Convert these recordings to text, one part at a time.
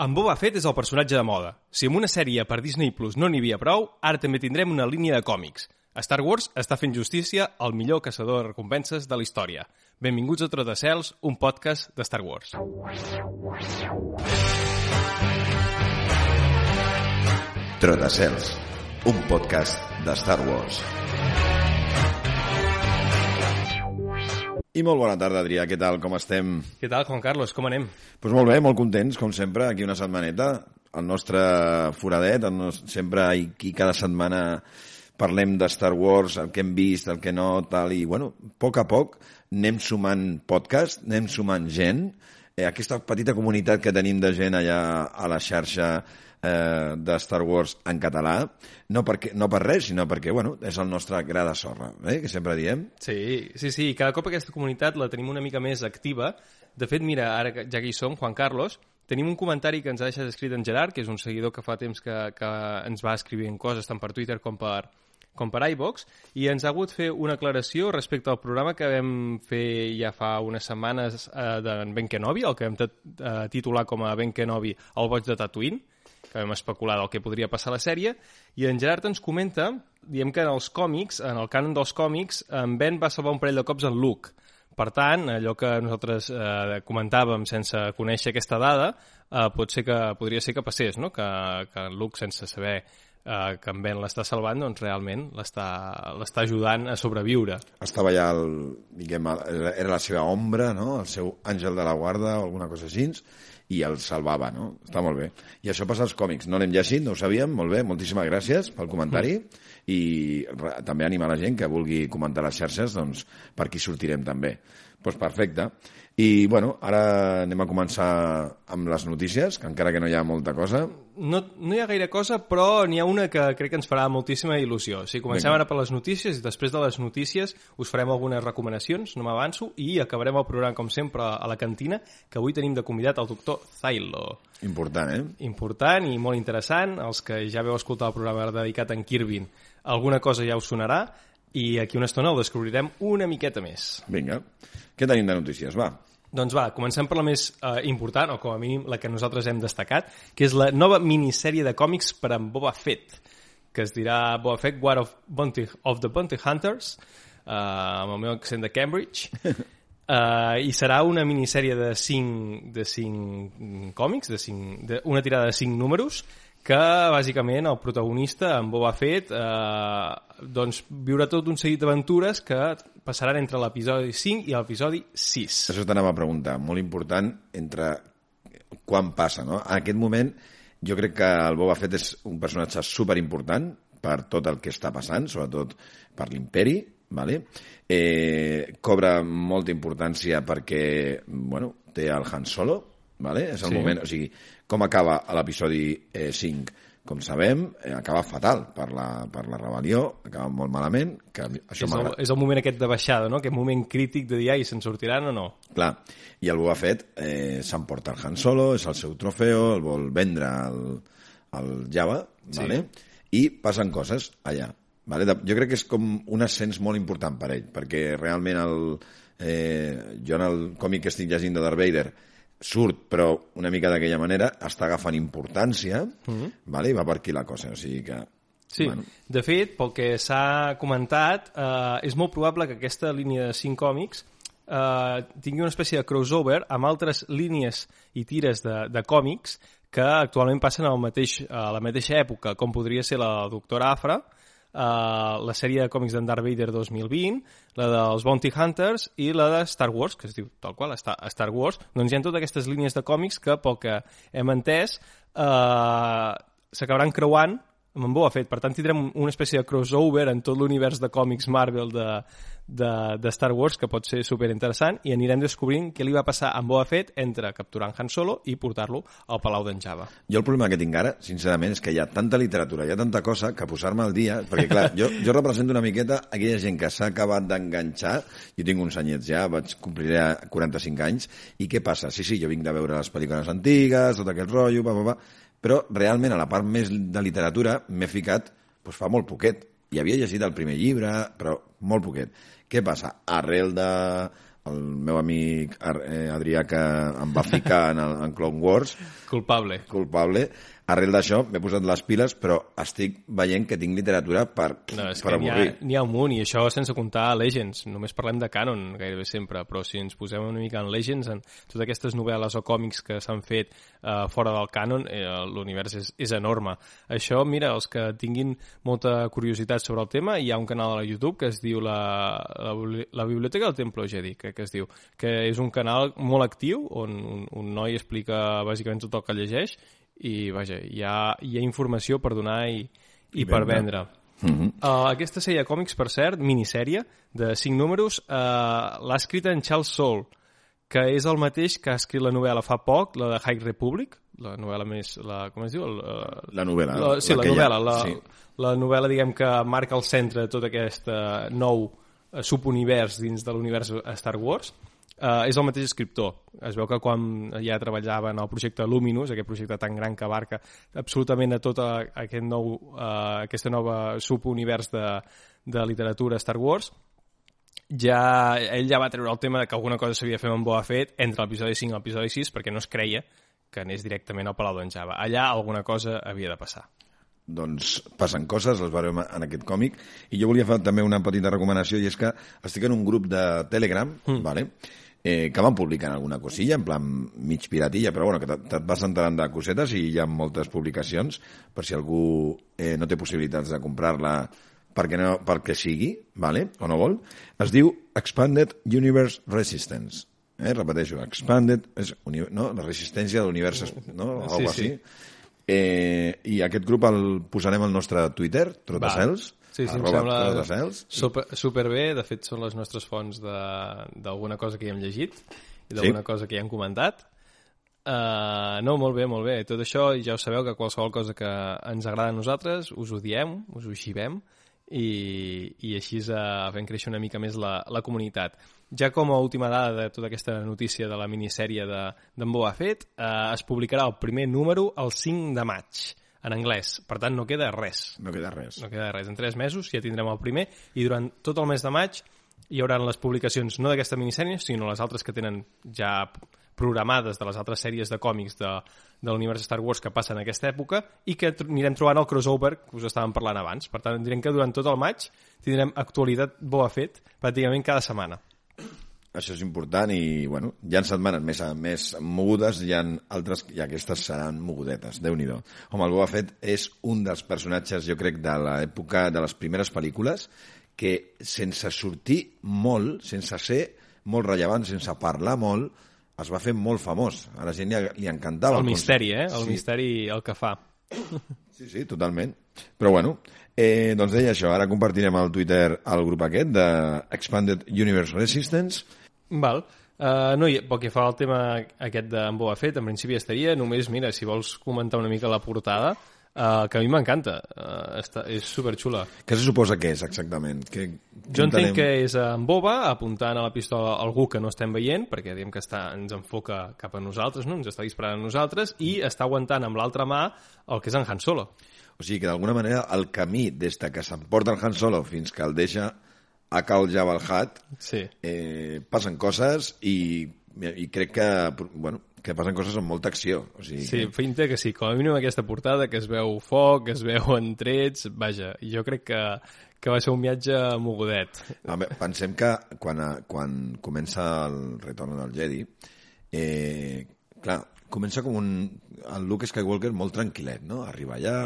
En Boba Fett és el personatge de moda. Si amb una sèrie per Disney Plus no n'hi havia prou, ara també tindrem una línia de còmics. Star Wars està fent justícia al millor caçador de recompenses de la història. Benvinguts a Trotacels, un podcast de Star Wars. Trotacels, un podcast de Star Wars. I molt bona tarda, Adrià. Què tal? Com estem? Què tal, Juan Carlos? Com anem? Doncs pues molt bé, molt contents, com sempre, aquí una setmaneta. El nostre foradet, el nos... sempre aquí cada setmana parlem de Star Wars, el que hem vist, el que no, tal, i, bueno, a poc a poc anem sumant podcast, anem sumant gent, eh, aquesta petita comunitat que tenim de gent allà a la xarxa eh, de Star Wars en català, no, perquè, no per res, sinó perquè bueno, és el nostre gra de sorra, eh, que sempre diem. Sí, sí, sí, cada cop aquesta comunitat la tenim una mica més activa. De fet, mira, ara ja que hi som, Juan Carlos, tenim un comentari que ens ha deixat escrit en Gerard, que és un seguidor que fa temps que, que ens va escrivint coses tant per Twitter com per, com per iVox, i ens ha hagut fer una aclaració respecte al programa que vam fer ja fa unes setmanes eh, d'en Ben Kenobi, el que vam eh, titular com a Ben Kenobi, el boig de Tatooine, que vam especular del que podria passar a la sèrie, i en Gerard ens comenta, diem que en els còmics, en el cànon dels còmics, en Ben va salvar un parell de cops en Luke. Per tant, allò que nosaltres eh, comentàvem sense conèixer aquesta dada, eh, pot ser que, podria ser que passés, no? que, que en Luke, sense saber eh, que en Ben l'està salvant, doncs realment l'està ajudant a sobreviure. Estava ja, el, diguem, era la seva ombra, no? el seu àngel de la guarda o alguna cosa així, i el salvava, no? Està molt bé. I això passa als còmics. No l'hem llegit, no ho sabíem, molt bé, moltíssimes gràcies pel comentari i també animar la gent que vulgui comentar les xarxes, doncs per aquí sortirem també. Doncs pues perfecte. I, bueno, ara anem a començar amb les notícies, que encara que no hi ha molta cosa. No, no hi ha gaire cosa, però n'hi ha una que crec que ens farà moltíssima il·lusió. O sigui, comencem Vinga. ara per les notícies i després de les notícies us farem algunes recomanacions, no m'avanço, i acabarem el programa, com sempre, a la cantina, que avui tenim de convidat el doctor Zailo. Important, eh? Important i molt interessant. Els que ja veu escoltar el programa dedicat a en Kirvin, alguna cosa ja us sonarà, i aquí una estona el descobrirem una miqueta més. Vinga. Què tenim de notícies? Va. Doncs va, comencem per la més eh, important, o com a mínim la que nosaltres hem destacat, que és la nova minissèrie de còmics per a Boba Fett, que es dirà Boba Fett, War of, Bounty, of the Bounty Hunters, eh, amb el meu accent de Cambridge, eh, i serà una minissèrie de 5, de 5 còmics, de 5, de, una tirada de 5 números, que bàsicament el protagonista, en Boba Fett, eh, doncs viurà tot un seguit d'aventures que passaran entre l'episodi 5 i l'episodi 6. Això t'anava a preguntar, molt important, entre quan passa, no? En aquest moment, jo crec que el Boba Fett és un personatge superimportant per tot el que està passant, sobretot per l'imperi, vale? eh, cobra molta importància perquè bueno, té el Han Solo, vale? és el sí. moment, o sigui, com acaba l'episodi eh, 5? Com sabem, eh, acaba fatal per la, per la rebel·lió, acaba molt malament. Que això és, el, és el moment aquest de baixada, no? aquest moment crític de dir, ai, se'n sortiran o no? Clar, i el Boba Fett eh, s'emporta el Han Solo, és el seu trofeu, el vol vendre al, al Java, sí. vale? i passen coses allà. Vale? Jo crec que és com un ascens molt important per ell, perquè realment el, eh, jo en el còmic que estic llegint de Darth Vader surt, però una mica d'aquella manera, està agafant importància, mm -hmm. vale? i va per aquí la cosa. O sigui que Sí, bueno. de fet, pel que s'ha comentat, eh, és molt probable que aquesta línia de 5 còmics eh, tingui una espècie de crossover amb altres línies i tires de, de còmics que actualment passen al mateix, a la mateixa època, com podria ser la Doctora Afra, uh, la sèrie de còmics d'en Darth Vader 2020, la dels Bounty Hunters i la de Star Wars, que es diu tal qual, Star Wars. Doncs hi ha totes aquestes línies de còmics que, pel que hem entès, uh, s'acabaran creuant amb en Boba Fett. Per tant, tindrem una espècie de crossover en tot l'univers de còmics Marvel de, de, de Star Wars, que pot ser super interessant, i anirem descobrint què li va passar amb Boba Fett entre capturar en Han Solo i portar-lo al Palau d'en Java. Jo el problema que tinc ara, sincerament, és que hi ha tanta literatura, hi ha tanta cosa, que posar-me al dia... Perquè, clar, jo, jo represento una miqueta aquella gent que s'ha acabat d'enganxar, jo tinc uns anyets ja, vaig complir 45 anys, i què passa? Sí, sí, jo vinc de veure les pel·lícules antigues, tot aquest rotllo, pa, pa, pa, però realment a la part més de literatura m'he ficat doncs, fa molt poquet. I havia llegit el primer llibre, però molt poquet. Què passa? Arrel de el meu amic eh, Adrià que em va ficar en, el, en Clone Wars, Culpable. culpable. Arrel d'això m'he posat les piles, però estic veient que tinc literatura per, No, és per que n'hi ha, avorrir. n'hi ha un munt, i això sense comptar Legends. Només parlem de canon gairebé sempre, però si ens posem una mica en Legends, en totes aquestes novel·les o còmics que s'han fet eh, fora del canon, eh, l'univers és, és enorme. Això, mira, els que tinguin molta curiositat sobre el tema, hi ha un canal a la YouTube que es diu la, la, la Biblioteca del Templo Jedi, que, que es diu, que és un canal molt actiu, on un, un noi explica bàsicament tot el que llegeix, i vaja, hi ha, hi ha informació per donar i, i, I per vendre. vendre. Uh, aquesta sèrie de còmics, per cert, minissèrie, de 5 números, uh, l'ha escrita en Charles Soule, que és el mateix que ha escrit la novel·la fa poc, la de High Republic, la novel·la més... La, com es diu? El, uh, La novel·la. la, sí, la, que hi ha, novel·la, la, sí. la novel·la, diguem, que marca el centre de tot aquest uh, nou uh, subunivers dins de l'univers Star Wars. Uh, és el mateix escriptor. Es veu que quan ja treballava en el projecte Luminous, aquest projecte tan gran que abarca absolutament a tot a- aquest nou, uh, aquesta nova subunivers de, de literatura Star Wars, ja, ell ja va treure el tema de que alguna cosa s'havia fer amb Boba Fett entre l'episodi 5 i l'episodi 6 perquè no es creia que anés directament al Palau d'en Java. Allà alguna cosa havia de passar. Doncs passen coses, les veurem en aquest còmic i jo volia fer també una petita recomanació i és que estic en un grup de Telegram mm. vale? eh, que van publicant alguna cosilla en plan mig piratilla, però bueno, que te- te't vas enterant de cosetes i hi ha moltes publicacions per si algú eh, no té possibilitats de comprar-la perquè, no, perquè sigui, vale? o no vol, es diu Expanded Universe Resistance. Eh? Repeteixo, Expanded, és, uni- no? la resistència de l'univers, no? Sí, Algo sí. així. Eh, I aquest grup el posarem al nostre Twitter, Trotacels, Sí, sí, em arroba sembla Trotacels. super, superbé. De fet, són les nostres fonts de- d'alguna cosa que hi hem llegit i d'alguna Sí. cosa que hi hem comentat. Uh, no, molt bé, molt bé. Tot això, ja ho sabeu, que qualsevol cosa que ens agrada a nosaltres, us ho diem, us ho xivem, i, i així uh, fem créixer una mica més la, la comunitat. Ja com a última dada de tota aquesta notícia de la minissèrie de- d'en Boa Fett, uh, es publicarà el primer número el 5 de maig, en anglès. Per tant, no queda res. No queda res. No queda res. En tres mesos ja tindrem el primer i durant tot el mes de maig hi haurà les publicacions no d'aquesta minissèrie, sinó les altres que tenen ja programades de les altres sèries de còmics de, de l'univers Star Wars que passen en aquesta època i que anirem trobant el crossover que us estàvem parlant abans. Per tant, direm que durant tot el maig tindrem actualitat Boa Fett pràcticament cada setmana. Això és important i, bueno, hi ha setmanes més, més mogudes, hi ha altres, i aquestes seran mogudetes, déu nhi Home, el Boba Fett és un dels personatges, jo crec, de l'època de les primeres pel·lícules que sense sortir molt, sense ser molt rellevant, sense parlar molt, es va fer molt famós. A la gent li, li encantava. El misteri, eh? El Sí. misteri el que fa. Sí, sí, totalment. Però bueno, eh, doncs deia això, ara compartirem al Twitter el grup aquest de Expanded Universe Resistance. Val. Uh, no, i pel que fa al tema aquest d'en Boba Fett, en principi estaria, només, mira, si vols comentar una mica la portada, uh, que a mi m'encanta, uh, està, és superxula. Què se suposa que és exactament? Que, Jo entenc que és en Boba apuntant a la pistola algú que no estem veient, perquè diem que està, ens enfoca cap a nosaltres, no? ens està disparant a nosaltres, i està aguantant amb l'altra mà el que és en Han Solo. O sigui que d'alguna manera el camí des de que s'emporta el Han Solo fins que el deixa a Cal Jabba el Hutt Sí. eh, passen coses i, i crec que, bueno, que passen coses amb molta acció. O sigui Sí, que, finta que sí, com a mínim aquesta portada, que es veu foc, que es veuen trets, vaja, jo crec que, que va ser un viatge mogudet. A veure, pensem que quan, quan comença el retorn del Jedi, eh, clar, comença com un... El Luke Skywalker molt tranquil·let, no? Arriba allà,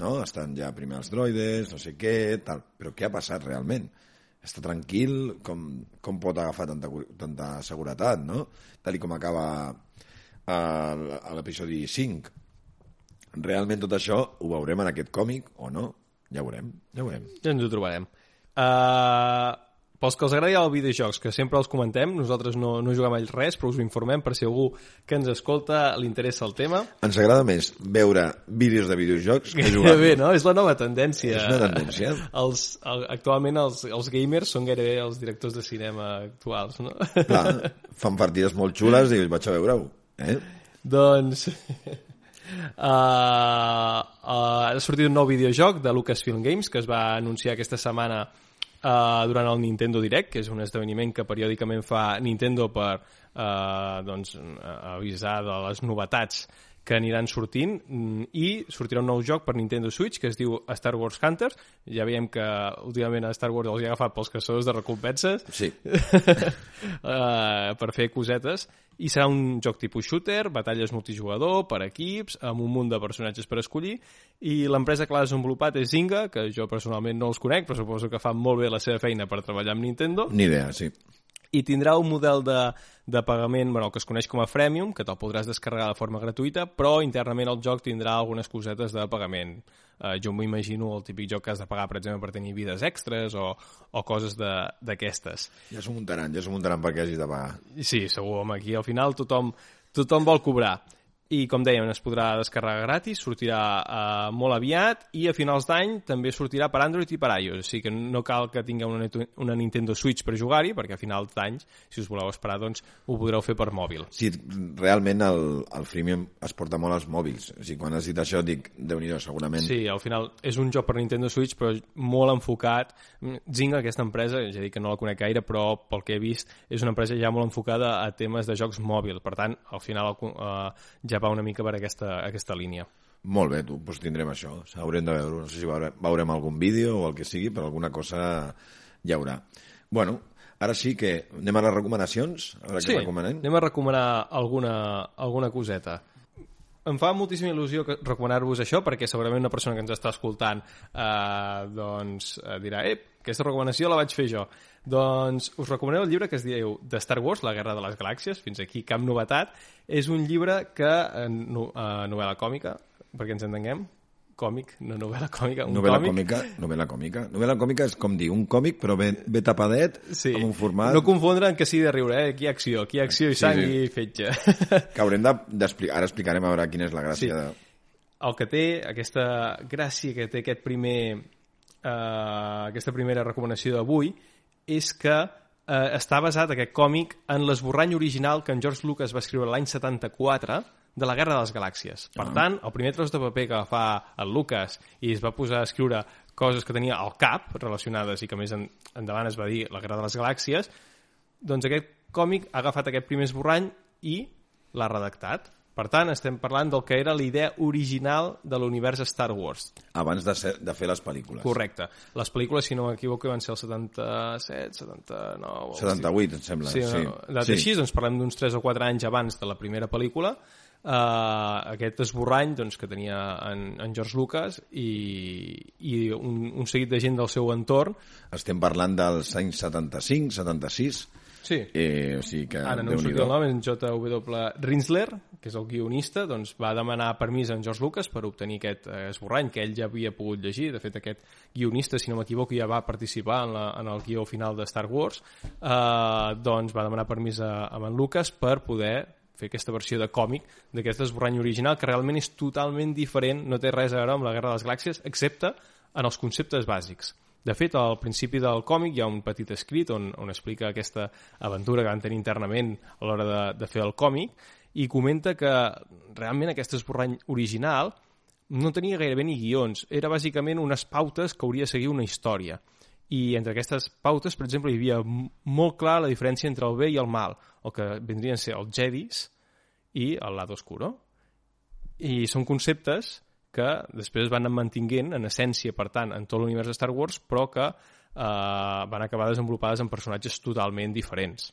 no? Estan ja primer els droides, no sé què, tal. Però què ha passat realment? Està tranquil? Com, com pot agafar tanta, tanta seguretat, no? Tal i com acaba el- a l'episodi 5. Realment tot això ho veurem en aquest còmic o no? Ja ho veurem, ja ho veurem. Ja ens ho trobarem. Uh, pels que els agradi els videojocs, que sempre els comentem, nosaltres no, no juguem a res, però us ho informem per si algú que ens escolta li interessa el tema. Ens agrada més veure vídeos de videojocs que Que jugar. bé, no? És la nova tendència. És una tendència. Els, el, actualment els, els gamers són gairebé els directors de cinema actuals, no? Clar, fan partides molt xules i vaig a veure-ho. Eh? doncs... Uh, uh, ha sortit un nou videojoc de Lucasfilm Games que es va anunciar aquesta setmana uh, durant el Nintendo Direct, que és un esdeveniment que periòdicament fa Nintendo per uh, doncs, avisar de les novetats que aniran sortint mm, i sortirà un nou joc per Nintendo Switch que es diu Star Wars Hunters. Ja veiem que últimament a Star Wars els hi ha agafat pels caçadors de recompenses Sí. uh, per fer cosetes i serà un joc tipus shooter, batalles multijugador per equips, amb un munt de personatges per escollir i l'empresa que l'ha desenvolupat és Zynga, que jo personalment no els conec però suposo que fan molt bé la seva feina per treballar amb Nintendo Ni idea, sí. I tindrà un model de, de pagament bueno, que es coneix com a freemium, que te'l podràs descarregar de forma gratuïta, però internament el joc tindrà algunes cosetes de pagament. Eh, jo m'ho imagino el típic joc que has de pagar, per exemple, per tenir vides extres o, o coses d'aquestes. Ja s'ho muntaran, ja s'ho muntaran perquè hagis de pagar. Sí, segur, home, aquí al final tothom, tothom vol cobrar. I, com dèiem, es podrà descarregar gratis, sortirà eh, molt aviat i a finals d'any també sortirà per Android i per iOS. O sigui que no cal que tingueu una, una Nintendo Switch per jugar-hi, perquè a finals d'any, si us voleu esperar, doncs ho podreu fer per mòbil. Sí, realment el, el freemium es porta molt als mòbils. O sigui, quan has dit això dic, déu nhi segurament. Sí, al final és un joc per Nintendo Switch, però molt enfocat. Zynga, aquesta empresa, ja dic que no la conec gaire, però pel que he vist és una empresa ja molt enfocada a temes de jocs mòbil. Per tant, al final eh, ja va una mica per aquesta, aquesta línia. Molt bé, tu, doncs tindrem això. Haurem de veure, no sé si veure, veurem algun vídeo o el que sigui, però alguna cosa hi haurà. Bueno, ara sí que anem a les recomanacions, a veure Sí, què recomanem. anem a recomanar alguna, alguna coseta. Em fa moltíssima il·lusió recomanar-vos això perquè segurament una persona que ens està escoltant eh, doncs eh, dirà ep, aquesta recomanació la vaig fer jo. Doncs us recomaneu el llibre que es diu The Star Wars, la guerra de les galàxies, fins aquí cap novetat. És un llibre que, eh, no, eh, novel·la còmica, perquè ens entenguem, còmic, no novel·la còmica, un Novel·la còmic. còmica, novel·la còmica. Novel·la còmica és com dir, un còmic però ben, ben tapadet, Sí. amb un format No confondre amb que sigui de riure, eh? Aquí hi ha acció, aquí hi ha acció i Sí, sang sí. i fetge. que haurem de- d'explicar. Ara explicarem a veure quina és la gràcia Sí. de... el que té, aquesta gràcia que té aquest primer, eh, aquesta primera recomanació d'avui, és que eh, està basat aquest còmic en l'esborrany original que en George Lucas va escriure l'any 74 de la Guerra de les Galàxies. Per tant, el primer tros de paper que fa el Lucas i es va posar a escriure coses que tenia al cap relacionades i que més en, endavant es va dir la Guerra de les Galàxies, doncs aquest còmic ha agafat aquest primer esborrany i l'ha redactat. Per tant, estem parlant del que era la idea original de l'univers Star Wars. abans de, ser, de fer les pel·lícules. Correcte. Les pel·lícules, si no m'equivoco, van ser el 77, 79... o 78, em sembla. Sí, Sí, no, sí. així, doncs parlem d'uns 3 o 4 anys abans de la primera pel·lícula, uh, aquest esborrany doncs, que tenia en, en George Lucas i, i un, un seguit de gent del seu entorn. Estem parlant dels anys 75, 76, Sí. eh, o sigui que... Ara no em sortia el nom, en J.W. Rinsler, que és el guionista, doncs va demanar permís a en George Lucas per obtenir aquest eh, esborrany que ell ja havia pogut llegir. De fet, aquest guionista, si no m'equivoco, ja va participar en, la, en el guió final de Star Wars. Eh, doncs va demanar permís a, a en Lucas per poder fer aquesta versió de còmic d'aquest esborrany original, que realment és totalment diferent, no té res a veure amb la Guerra de les Galàxies, excepte en els conceptes bàsics. De fet, al principi del còmic hi ha un petit escrit on, on explica aquesta aventura que van tenir internament a l'hora de, de fer el còmic i comenta que realment aquest esborrany original no tenia gairebé ni guions, era bàsicament unes pautes que hauria de seguir una història. I entre aquestes pautes, per exemple, hi havia molt clar la diferència entre el bé i el mal, el que vindrien a ser els jedis i el lado oscuro. I són conceptes que després es van mantinguent en essència, per tant, en tot l'univers de Star Wars, però que eh, van acabar desenvolupades en personatges totalment diferents.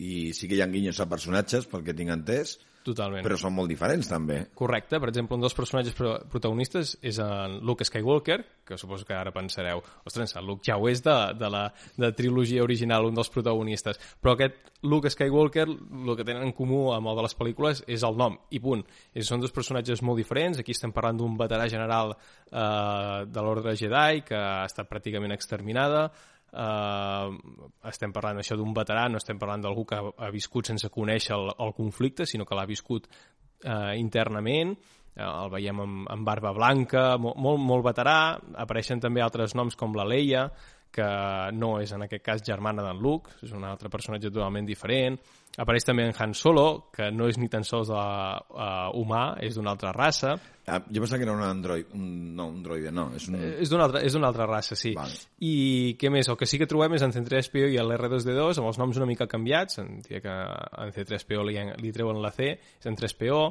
I sí que hi ha guinyos a personatges, pel que tinc entès, Totalment. però són molt diferents, també. Correcte, per exemple, un dels personatges pro protagonistes és en Luke Skywalker, que suposo que ara pensareu, ostres, el Luke ja ho és de, de la de trilogia original, un dels protagonistes, però aquest Luke Skywalker, el que tenen en comú amb el de les pel·lícules és el nom, i punt. I són dos personatges molt diferents, aquí estem parlant d'un veterà general eh, de l'ordre Jedi, que ha estat pràcticament exterminada, Uh, estem parlant això d'un veterà, no estem parlant d'algú que ha, viscut sense conèixer el, el conflicte, sinó que l'ha viscut uh, internament, uh, el veiem amb, amb barba blanca, molt, molt, molt veterà, apareixen també altres noms com la Leia, que no és en aquest cas germana d'en Luke, és un altre personatge totalment diferent. Apareix també en Han Solo, que no és ni tan sols uh, uh, humà, és d'una altra raça. Ah, jo pensava que era un android, un, no, un droide, no, és un... Eh, És d'una altra, és altra raça, sí. Vale. I què més? El que sí que trobem és en C3PO i l'R2D2, amb els noms una mica canviats. En, que en C3PO li, li treuen la C, és en 3PO,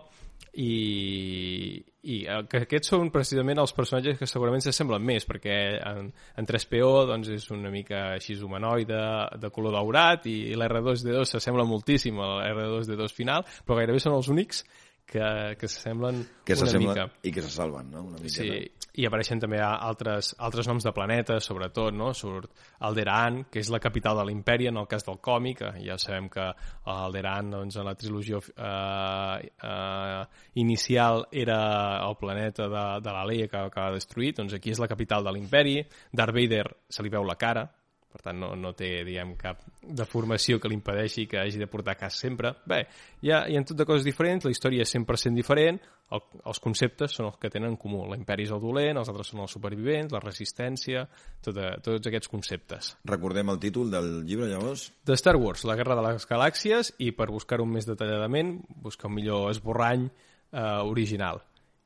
i, i eh, que aquests són precisament els personatges que segurament s'assemblen més, perquè en, en 3PO doncs, és una mica així humanoide, de color daurat, i, i l'R2D2 s'assembla moltíssim a l'R2D2 final, però gairebé són els únics que, que s'assemblen una mica. i que se salven, no? Una miqueta. Sí, i apareixen també altres, altres noms de planetes, sobretot, no? Surt Alderaan, que és la capital de l'imperi en el cas del còmic, eh, ja sabem que Alderaan, doncs, en la trilogia eh, eh, inicial era el planeta de, de la Leia que acaba destruït, doncs aquí és la capital de l'imperi, Darth Vader se li veu la cara, per tant no, no té diguem, cap deformació que li impedeixi que hagi de portar cas sempre. Bé, hi ha, hi ha tot de coses diferents, la història és 100% diferent, el, els conceptes són els que tenen en comú. L'imperi és el dolent, els altres són els supervivents, la resistència, tot, tots aquests conceptes. Recordem el títol del llibre, llavors? De Star Wars, la guerra de les galàxies, i per buscar-ho més detalladament, buscar un millor esborrany eh, original.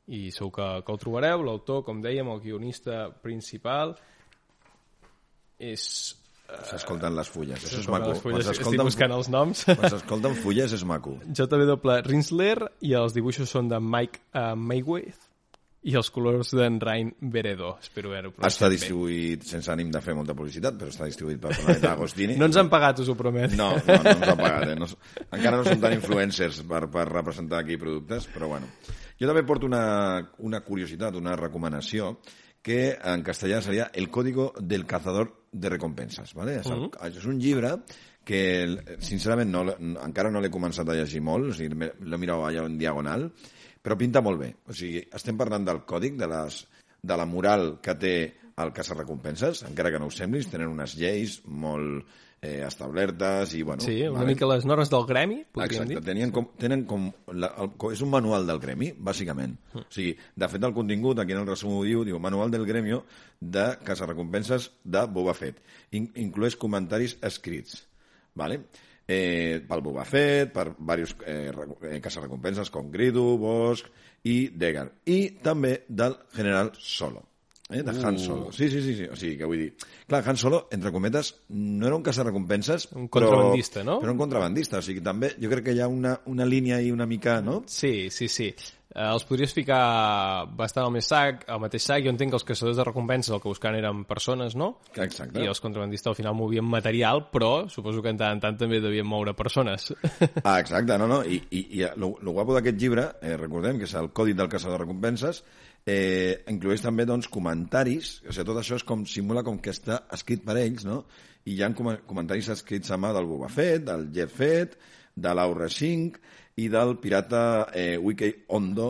I segur que, que el trobareu, l'autor, com dèiem, el guionista principal, és S'escolten les fulles, això és maco. les fulles, Quan estic buscant els noms. Quan s'escolten fulles és maco. J.W. Rinsler i els dibuixos són de Mike uh, Mayweath i els colors d'en Rain Veredo. Espero haver-ho Està pronunciat bé. distribuït, sense ànim de fer molta publicitat, però està distribuït per Planeta Agostini. No ens han pagat, us ho promet. No, no, no ens ha pagat. Eh? No, encara no som tan influencers per, per representar aquí productes, però bueno. Jo també porto una, una curiositat, una recomanació, que en castellà seria El código del cazador de recompenses. ¿vale? És, el, és un llibre que, sincerament, no, encara no l'he començat a llegir molt, o sigui, l'he mirat allà en diagonal, però pinta molt bé. O sigui, estem parlant del còdic, de, les, de la moral que té el caçarrecompenses, encara que no us semblis, tenen unes lleis molt eh, establertes i, bueno... Sí, una vale. mica les normes del gremi, podríem Exacte, dir. tenien com, tenen com... La, el, és un manual del gremi, bàsicament. O sigui, de fet, el contingut, aquí en el resum ho diu, diu Manual del gremio de caçarrecompenses de Boba Fett. In, inclueix comentaris escrits, ¿vale? Eh, pel Boba Fett, per diversos eh, eh, caçarrecompenses com Gridu, Bosch i Degar. I també del general Solo. Eh, de Han Solo. Sí, sí, sí, sí. O sigui, que vull dir... Clar, Han Solo, entre cometes, no era un caçarrecompenses, Un però- contrabandista, no? Però un contrabandista, o sigui, també jo crec que hi ha una, una línia i una mica, no? Sí, sí, sí. Eh, els podries ficar bastant al més sac, al mateix sac. Jo entenc que els caçadors de recompenses el que buscaven eren persones, no? Exacte. I els contrabandistes al final movien material, però suposo que en tant en tant també devien moure persones. Ah, exacte, no, no. I, i, i lo, lo guapo d'aquest llibre, eh, recordem que és el Codi del Caçador de Recompenses, eh, inclueix també doncs, comentaris, o sigui, tot això és com simula com que està escrit per ells, no? I hi ha com comentaris escrits a mà del Boba Fett, del Jeff Fett, de l'Aura 5 i del pirata eh, Wiki Hondo,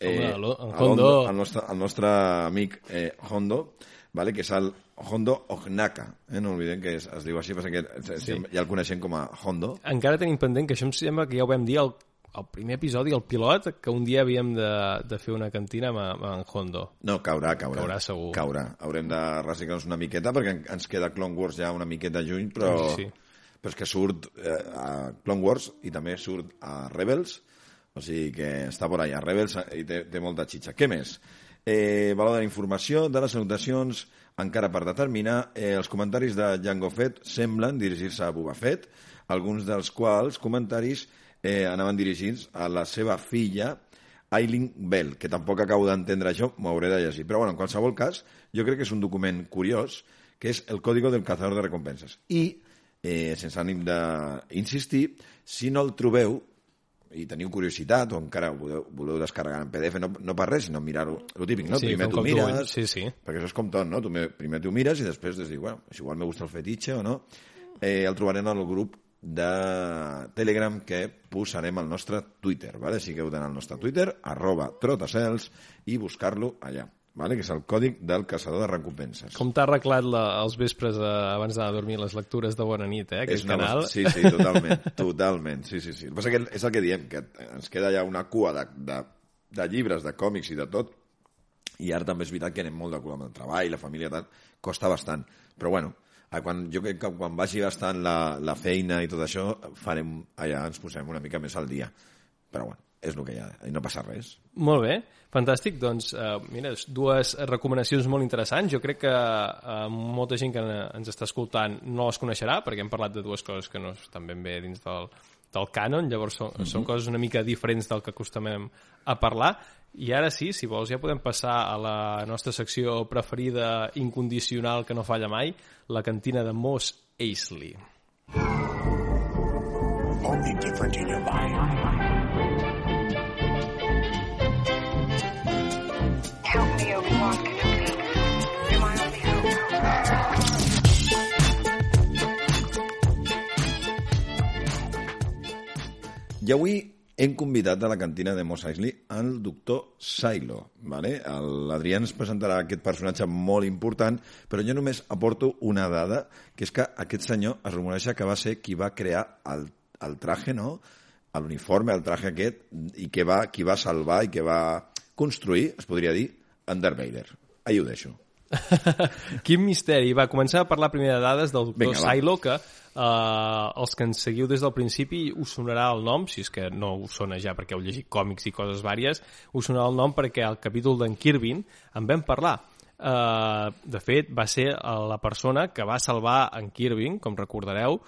eh, Home, lo- el el Hondo. el nostre, el nostre amic eh, Hondo, vale? que és el Hondo Ognaka, eh? no oblidem que es, es diu així, perquè. Sí. ja el coneixem com a Hondo. Encara tenim pendent, que això em sembla que ja ho vam dir al, al primer episodi, el pilot, que un dia havíem de, de fer una cantina amb, amb en Hondo. No, caurà, caurà. Caurà segur. Caurà. Haurem de reciclar-nos una miqueta perquè en- ens queda Clone Wars ja una miqueta lluny, però, Sí. però és que surt eh, a Clone Wars i també surt a Rebels, o sigui que està por allà. Rebels i té, té molta xitxa. Què més? Eh, valor de la informació, de les salutacions, encara per determinar, eh, els comentaris de Jango Fett semblen dirigir-se a Boba Fett, alguns dels quals comentaris eh, anaven dirigits a la seva filla, Aileen Bell, que tampoc acabo d'entendre això, m'ho hauré de llegir. Però bueno, en qualsevol cas, jo crec que és un document curiós, que és el Código del Cazador de Recompenses. I, eh, sense ànim d'insistir, si no el trobeu, i teniu curiositat, o encara voleu, voleu descarregar en PDF, no, no per res, sinó mirar-ho, el típic, no? Sí, primer d'ull. mires, Sí, sí. perquè això és com tot, no? Tu me- primer tu mires i després des dius, bueno, si igual me gusta el fetitxe o no. Eh, el trobarem al grup de Telegram que posarem al nostre Twitter, ¿vale? Així que heu d'anar al nostre Twitter, arroba trotacels, i buscar-lo allà, ¿vale? que és el còdic del caçador de recompenses. Com t'ha arreglat la, els vespres eh, abans d'anar a dormir les lectures de Bona nit, eh, aquest és una canal? cosa- Sí, sí, totalment, totalment, sí, sí, sí. El que passa que és el que diem, que ens queda ja una cua de, de, de llibres, de còmics i de tot, i ara també és veritat que anem molt de cul amb el treball, la família, tal, costa bastant. Però bueno, a quan, jo crec que quan vagi bastant la, la feina i tot això, farem, allà ens posem una mica més al dia. Però bueno, és el que hi ha, i no passa res. Molt bé, fantàstic. Doncs, eh, mira, dues recomanacions molt interessants. Jo crec que eh, molta gent que ens està escoltant no les coneixerà, perquè hem parlat de dues coses que no estan ben bé dins del, del cànon, llavors són, mm -hmm. són coses una mica diferents del que acostumem a parlar, i ara sí, si vols, ja podem passar a la nostra secció preferida, incondicional, que no falla mai, la cantina de Moss Eisley. Only different in your mind. I avui hem convidat a la cantina de Mos Eisley el doctor Silo. ¿vale? L'Adrià ens presentarà aquest personatge molt important, però jo només aporto una dada, que és que aquest senyor es rumoreja que va ser qui va crear el, el traje, no? l'uniforme, el traje aquest, i que va, qui va salvar i que va construir, es podria dir, en Darth Vader. Ahí ho deixo. Quin misteri. Va començar a parlar primer de dades del doctor Vinga, Silo, que Uh, els que ens seguiu des del principi us sonarà el nom, si és que no us sona ja perquè heu llegit còmics i coses vàries, us sonarà el nom perquè al capítol d'en Kirvin en vam parlar. Uh, de fet, va ser la persona que va salvar en Kirvin, com recordareu,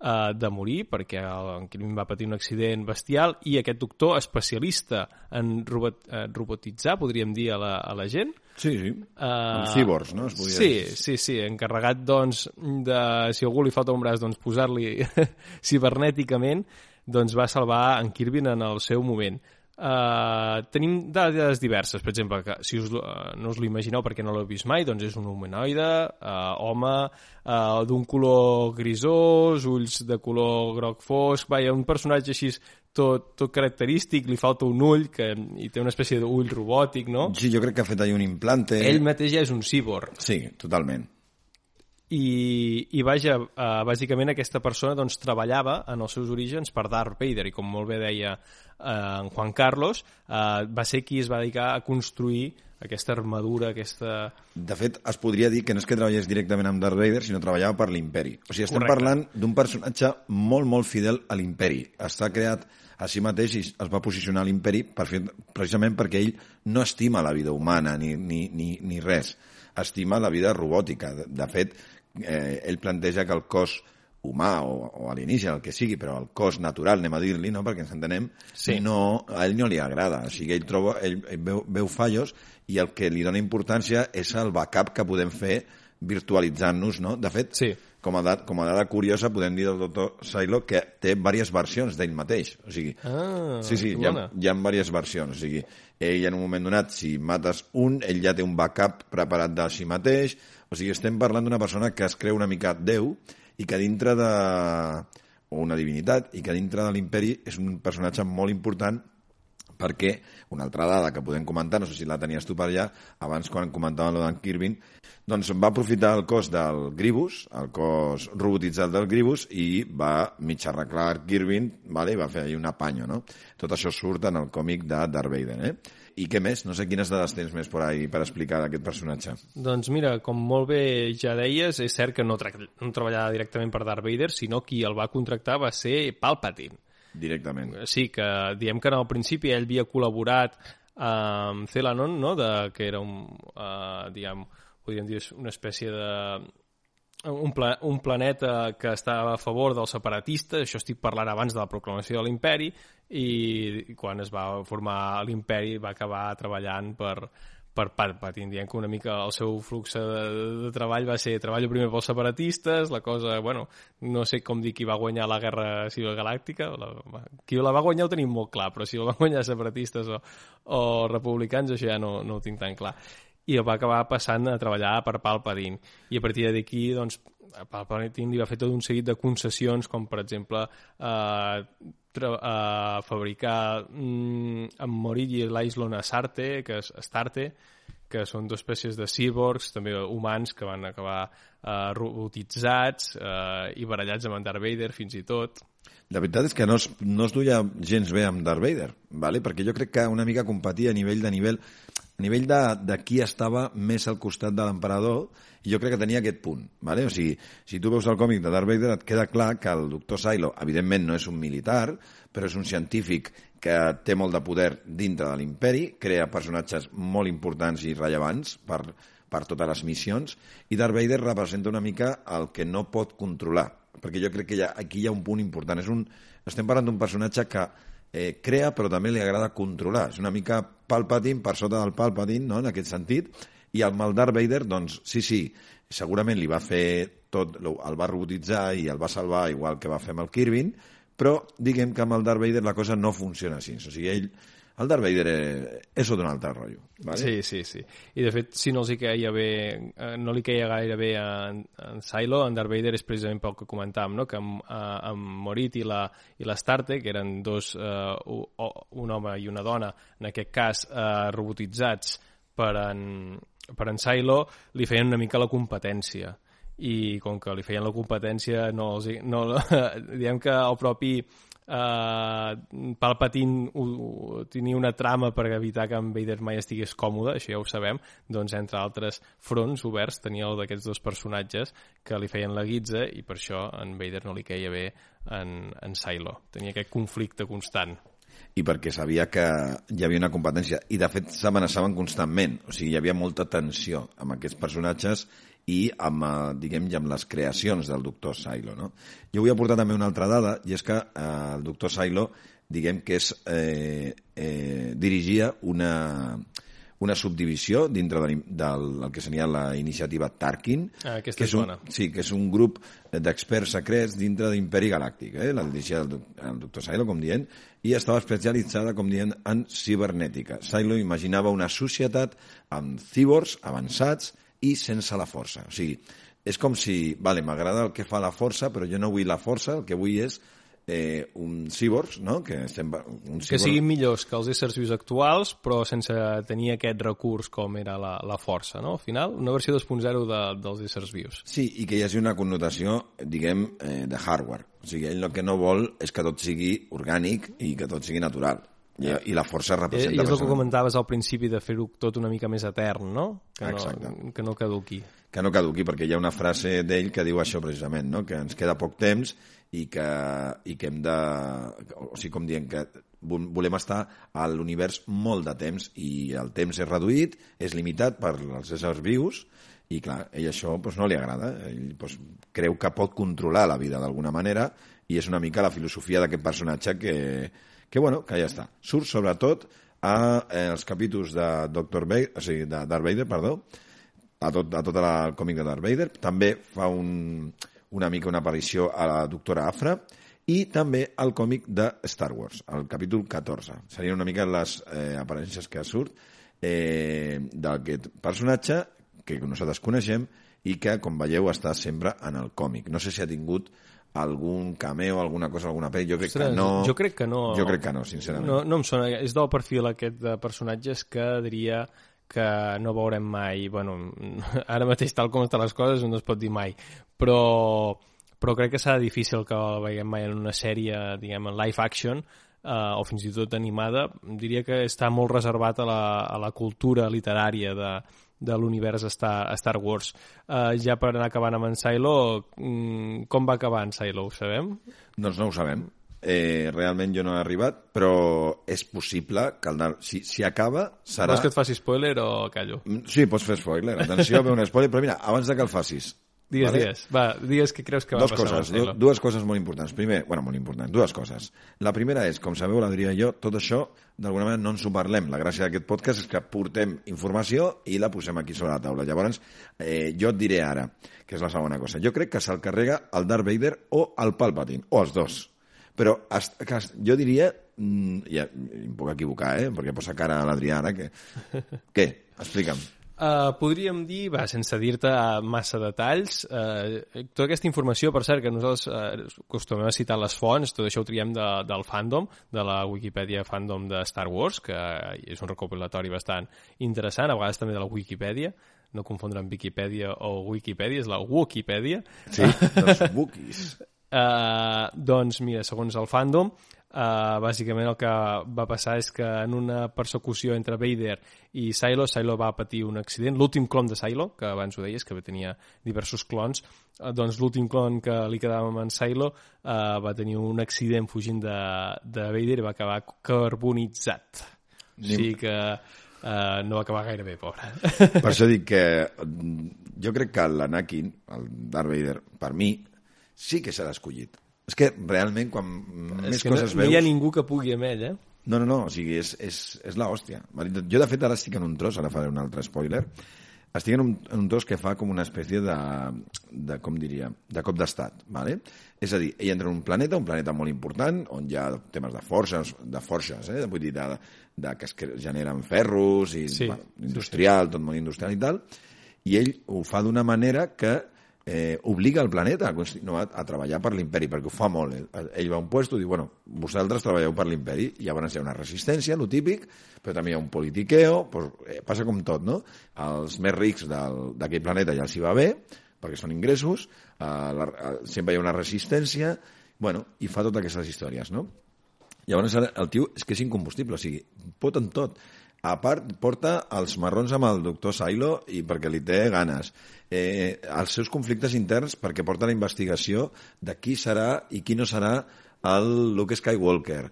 uh, de morir perquè en Kirvin va patir un accident bestial i aquest doctor especialista en robot, uh, robotitzar, podríem dir, a la, a la gent, Sí, sí. Uh, Amb cíborgs, no? Es podia sí, dir. sí, sí, encarregat, doncs, de, si algú li falta un braç, doncs posar-li cibernèticament, doncs va salvar en Kirby en el seu moment. Uh, tenim dades diverses, per exemple, que si us, uh, no us l'imagineu perquè no l'heu vist mai, doncs és un humanoide, uh, home, uh, d'un color grisós, ulls de color groc fosc, vaja, un personatge així tot, tot característic, li falta un ull que, i té una espècie d'ull robòtic, no? Sí, jo crec que ha fet allà un implante. Ell mateix ja és un cíborg. Sí, totalment i, i vaja, uh, bàsicament aquesta persona doncs, treballava en els seus orígens per Darth Vader i com molt bé deia uh, en Juan Carlos uh, va ser qui es va dedicar a construir aquesta armadura, aquesta... De fet, es podria dir que no és que treballés directament amb Darth Vader, sinó treballava per l'imperi. O sigui, estem Correcte. parlant d'un personatge molt, molt fidel a l'imperi. Està creat a si mateix i es va posicionar a l'imperi per fer, precisament perquè ell no estima la vida humana ni, ni, ni, ni res. Estima la vida robòtica. De, de fet, eh, ell planteja que el cos humà o, o alienígena, el que sigui, però el cos natural, anem a dir-li, no? perquè ens entenem, sí. no, a ell no li agrada. O sigui, ell, troba, ell, ell veu, veu fallos i el que li dona importància és el backup que podem fer virtualitzant-nos, no? De fet, sí. Com, a dada, com a dada curiosa, podem dir del doctor Silo que té diverses versions d'ell mateix. O sigui, ah, sí, sí, hi ha, hi ha diverses versions. O sigui, ell en un moment donat, si mates un, ell ja té un backup preparat de si mateix, o sigui, estem parlant d'una persona que es creu una mica Déu i que dintre de... o una divinitat, i que dintre de l'imperi és un personatge molt important perquè una altra dada que podem comentar, no sé si la tenies tu per allà, abans quan comentàvem d'en Kirvin, doncs va aprofitar el cos del Gribus, el cos robotitzat del Gribus, i va mig arreglar Kirvin, vale? i va fer allà un apanyo, no? Tot això surt en el còmic de Darth Vader, eh? I què més? No sé quines dades tens més per ahí per explicar d'aquest personatge. Doncs mira, com molt bé ja deies, és cert que no, no treballava directament per Darth Vader, sinó qui el va contractar va ser Palpatine. Directament. Sí, que diem que en el principi ell havia col·laborat amb Celanon, no? de, que era un, uh, diguem, podríem dir, una espècie de un, pla un planeta que estava a favor dels separatistes, això estic parlant abans de la proclamació de l'imperi, i quan es va formar l'imperi va acabar treballant per, per Palpatine, dient que una mica el seu flux de, de treball va ser treballo primer pels separatistes, la cosa, bueno, no sé com dir qui va guanyar la Guerra Civil Galàctica, la, qui la va guanyar ho tenim molt clar, però si la van guanyar separatistes o, o republicans això ja no, no ho tinc tan clar i va acabar passant a treballar per Palpatine. I a partir d'aquí, doncs, Palpatine li va fer tot un seguit de concessions, com per exemple eh, eh, fabricar mm, amb Morigi l'Aislon Astarte, que és Astarte, que són dues espècies de cyborgs, també humans, que van acabar eh, robotitzats eh, i barallats amb en Darth Vader fins i tot. La veritat és que no es, no es duia gens bé amb Darth Vader, ¿vale? perquè jo crec que una mica competia a nivell de nivell a nivell de, de qui estava més al costat de l'emperador, jo crec que tenia aquest punt. Vale? O sigui, si tu veus el còmic de Darth Vader et queda clar que el doctor Silo, evidentment no és un militar, però és un científic que té molt de poder dintre de l'imperi, crea personatges molt importants i rellevants per, per totes les missions, i Darth Vader representa una mica el que no pot controlar, perquè jo crec que ha, aquí hi ha un punt important. És un, estem parlant d'un personatge que eh, crea però també li agrada controlar. És una mica Palpatine per sota del Palpatine, no?, en aquest sentit, i el mal Darth Vader, doncs, sí, sí, segurament li va fer tot, el va robotitzar i el va salvar igual que va fer amb el Kirby, però diguem que amb el Darth Vader la cosa no funciona així. O sigui, ell el Darth Vader és d'un altre rotllo. Vale? Sí, sí, sí. I de fet, si no els hi queia bé, eh, no li queia gaire bé a, a Silo, en Darth Vader és precisament pel que comentàvem, no? que amb, Morit i la, i l'Astarte, que eren dos, uh, un home i una dona, en aquest cas uh, robotitzats per en, per en Silo, li feien una mica la competència i com que li feien la competència no, els, no diguem que el propi uh, Palpatine uh, tenia una trama per evitar que en Vader mai estigués còmode, això ja ho sabem, doncs entre altres fronts oberts tenia el d'aquests dos personatges que li feien la guitza i per això en Vader no li queia bé en, en Silo. Tenia aquest conflicte constant. I perquè sabia que hi havia una competència. I de fet s'amenaçaven constantment. O sigui, hi havia molta tensió amb aquests personatges i amb, eh, diguem, amb les creacions del doctor Silo. No? Jo vull aportar també una altra dada, i és que eh, el doctor Silo, diguem que és, eh, eh, dirigia una, una subdivisió dintre del, del, del que seria la iniciativa Tarkin, ah, que és un, sí, que és un grup d'experts secrets dintre de l'Imperi Galàctic, eh? la dirigia el, el doctor Silo, com dient, i estava especialitzada, com dient, en cibernètica. Silo imaginava una societat amb cíbors avançats i sense la força. O sigui, és com si, vale, m'agrada el que fa la força, però jo no vull la força, el que vull és eh, un cyborg, no? que, estem, un cyborg... que siguin millors que els éssers vius actuals, però sense tenir aquest recurs com era la, la força, no? Al final, una versió 2.0 de, dels éssers vius. Sí, i que hi hagi una connotació, diguem, eh, de hardware. O sigui, ell el que no vol és que tot sigui orgànic i que tot sigui natural. I, i la força representa... I és el que comentaves al principi de fer-ho tot una mica més etern, no? Que Exacte. no, que no caduqui. Que no caduqui, perquè hi ha una frase d'ell que diu això precisament, no? que ens queda poc temps i que, i que hem de... O sigui, com dient que volem estar a l'univers molt de temps i el temps és reduït, és limitat per als éssers vius i clar, ell això doncs, no li agrada. Ell doncs, creu que pot controlar la vida d'alguna manera i és una mica la filosofia d'aquest personatge que, que, bueno, que ja està. Surt sobretot a eh, els capítols de Dr. Vader, o sigui, de Darth Vader, perdó, a tot, a tot el còmic de Darth Vader. També fa un, una mica una aparició a la doctora Afra i també al còmic de Star Wars, el capítol 14. Serien una mica les eh, aparences que surt eh, d'aquest personatge que nosaltres coneixem i que, com veieu, està sempre en el còmic. No sé si ha tingut algun cameo, alguna cosa, alguna pel·li, jo crec Ostres, que no. Jo crec que no. Jo crec que no, sincerament. No, no em sona, és del perfil aquest de personatges que diria que no veurem mai, bueno, ara mateix tal com estan les coses no es pot dir mai, però, però crec que serà difícil que el veiem mai en una sèrie, diguem, en live action, eh, o fins i tot animada, diria que està molt reservat a la, a la cultura literària de, de l'univers Star, Star Wars. Uh, ja per anar acabant amb en Silo, mm, com va acabar en Silo, ho sabem? Doncs no ho sabem. Eh, realment jo no he arribat, però és possible que el, si, si acaba serà... Vols que et faci spoiler o callo? Mm, sí, pots fer spoiler. Atenció, ve un spoiler, però mira, abans de que el facis, Digues, vale? digues. Va, digues què creus que va Dos passar. Coses, dues coses molt importants. Primer, bueno, molt importants, dues coses. La primera és, com sabeu, l'Adrià i jo, tot això, d'alguna manera, no ens ho parlem. La gràcia d'aquest podcast és que portem informació i la posem aquí sobre la taula. Llavors, eh, jo et diré ara, que és la segona cosa. Jo crec que se'l carrega el Darth Vader o el Palpatine, o els dos. Però jo diria, mm, ja em puc equivocar, eh? perquè posa cara a l'Adrià ara, que... Què? Explica'm. Uh, podríem dir, va, sense dir-te massa detalls, uh, tota aquesta informació, per cert, que nosaltres uh, acostumem a citar les fonts, tot això ho triem de, del fandom, de la Wikipedia fandom de Star Wars, que és un recopilatori bastant interessant, a vegades també de la Wikipedia, no confondre amb Wikipedia o Wikipedia, és la Wikipedia. Sí, dels Wookiees. Uh, doncs, mira, segons el fandom, uh, bàsicament el que va passar és que en una persecució entre Vader i Silo, Silo va patir un accident, l'últim clon de Silo, que abans ho deies, que tenia diversos clons, uh, doncs l'últim clon que li quedava amb en Silo uh, va tenir un accident fugint de, de Vader i va acabar carbonitzat. O sigui que uh, no va acabar gaire bé, pobre. Per això dic que mm, jo crec que l'Anakin, el Darth Vader, per mi, sí que serà escollit. És que realment, quan més és que coses no, veus... no hi ha ningú que pugui amb ell, eh? No, no, no, o sigui, és, és, és l'hòstia. Jo, de fet, ara estic en un tros, ara faré un altre spoiler, estic en un, en un tros que fa com una espècie de, de com diria, de cop d'estat, ¿vale? És a dir, ell entra en un planeta, un planeta molt important, on hi ha temes de forces, de forces, eh? vull dir, de, de que es generen ferros, i, Sí, bueno, industrial, tot molt industrial i tal, i ell ho fa d'una manera que eh, obliga el planeta a, continuar a treballar per l'imperi, perquè ho fa molt. Eh? Ell va a un puesto i diu, bueno, vosaltres treballeu per l'imperi, i llavors hi ha una resistència, lo típic, però també hi ha un politiqueo, pues, eh, passa com tot, no? Els més rics d'aquell planeta ja els hi va bé, perquè són ingressos, eh, la, eh, sempre hi ha una resistència, bueno, i fa totes aquestes històries, no? Llavors el tio és que és incombustible, o sigui, pot en tot. A part, porta els marrons amb el doctor Silo i perquè li té ganes. Eh, els seus conflictes interns perquè porta la investigació de qui serà i qui no serà el Luke Skywalker.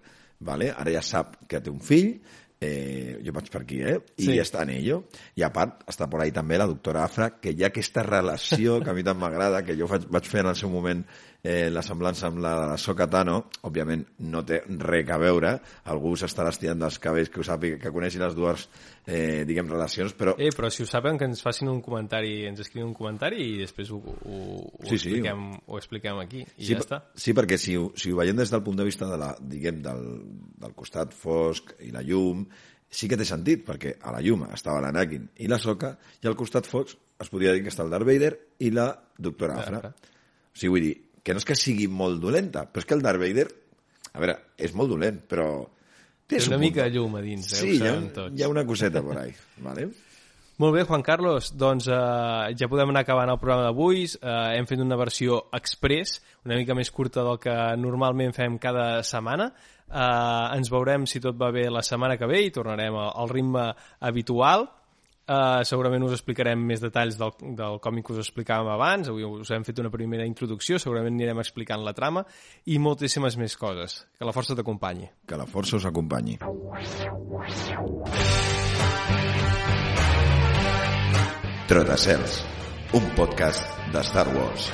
Vale? Ara ja sap que té un fill, eh, jo vaig per aquí, eh? I Sí. sí. està en ello. I a part, està por ahí també la doctora Afra, que hi ha aquesta relació que a mi tant m'agrada, que jo faig, vaig fer en el seu moment eh, la semblança amb la de la Soka Tano, òbviament no té res a veure, algú s'estarà estirant dels cabells que ho sàpiga, que coneixi les dues, eh, diguem, relacions, però Eh, però si ho saben, que ens facin un comentari, ens escrivin un comentari i després ho, ho, ho, Sí, sí. expliquem, ho expliquem aquí. I sí, ja està. Sí, perquè si, ho- si ho veiem des del punt de vista de la, diguem, del, del costat fosc i la llum, sí que té sentit, perquè a la llum estava l'Anakin i la Soka, i al costat fosc es podria dir que està el Darth Vader i la doctora Afra. Afra. O sigui, vull dir, que no és que sigui molt dolenta, però és que el Darth Vader, a veure, és molt dolent, però... Té una punt. mica de llum a dins, eh? Sí, hi ha, tots. hi ha una coseta por ahí, ¿vale? Molt bé, Juan Carlos, doncs eh, ja podem anar acabant el programa d'avui. Eh, hem fet una versió express, una mica més curta del que normalment fem cada setmana. Eh, ens veurem, si tot va bé, la setmana que ve i tornarem al ritme habitual. Uh, segurament us explicarem més detalls del, del còmic que us explicàvem abans, avui us hem fet una primera introducció, segurament anirem explicant la trama i moltíssimes més coses. Que la força t'acompanyi. Que la força us acompanyi. Trotacels, un podcast de Star Wars.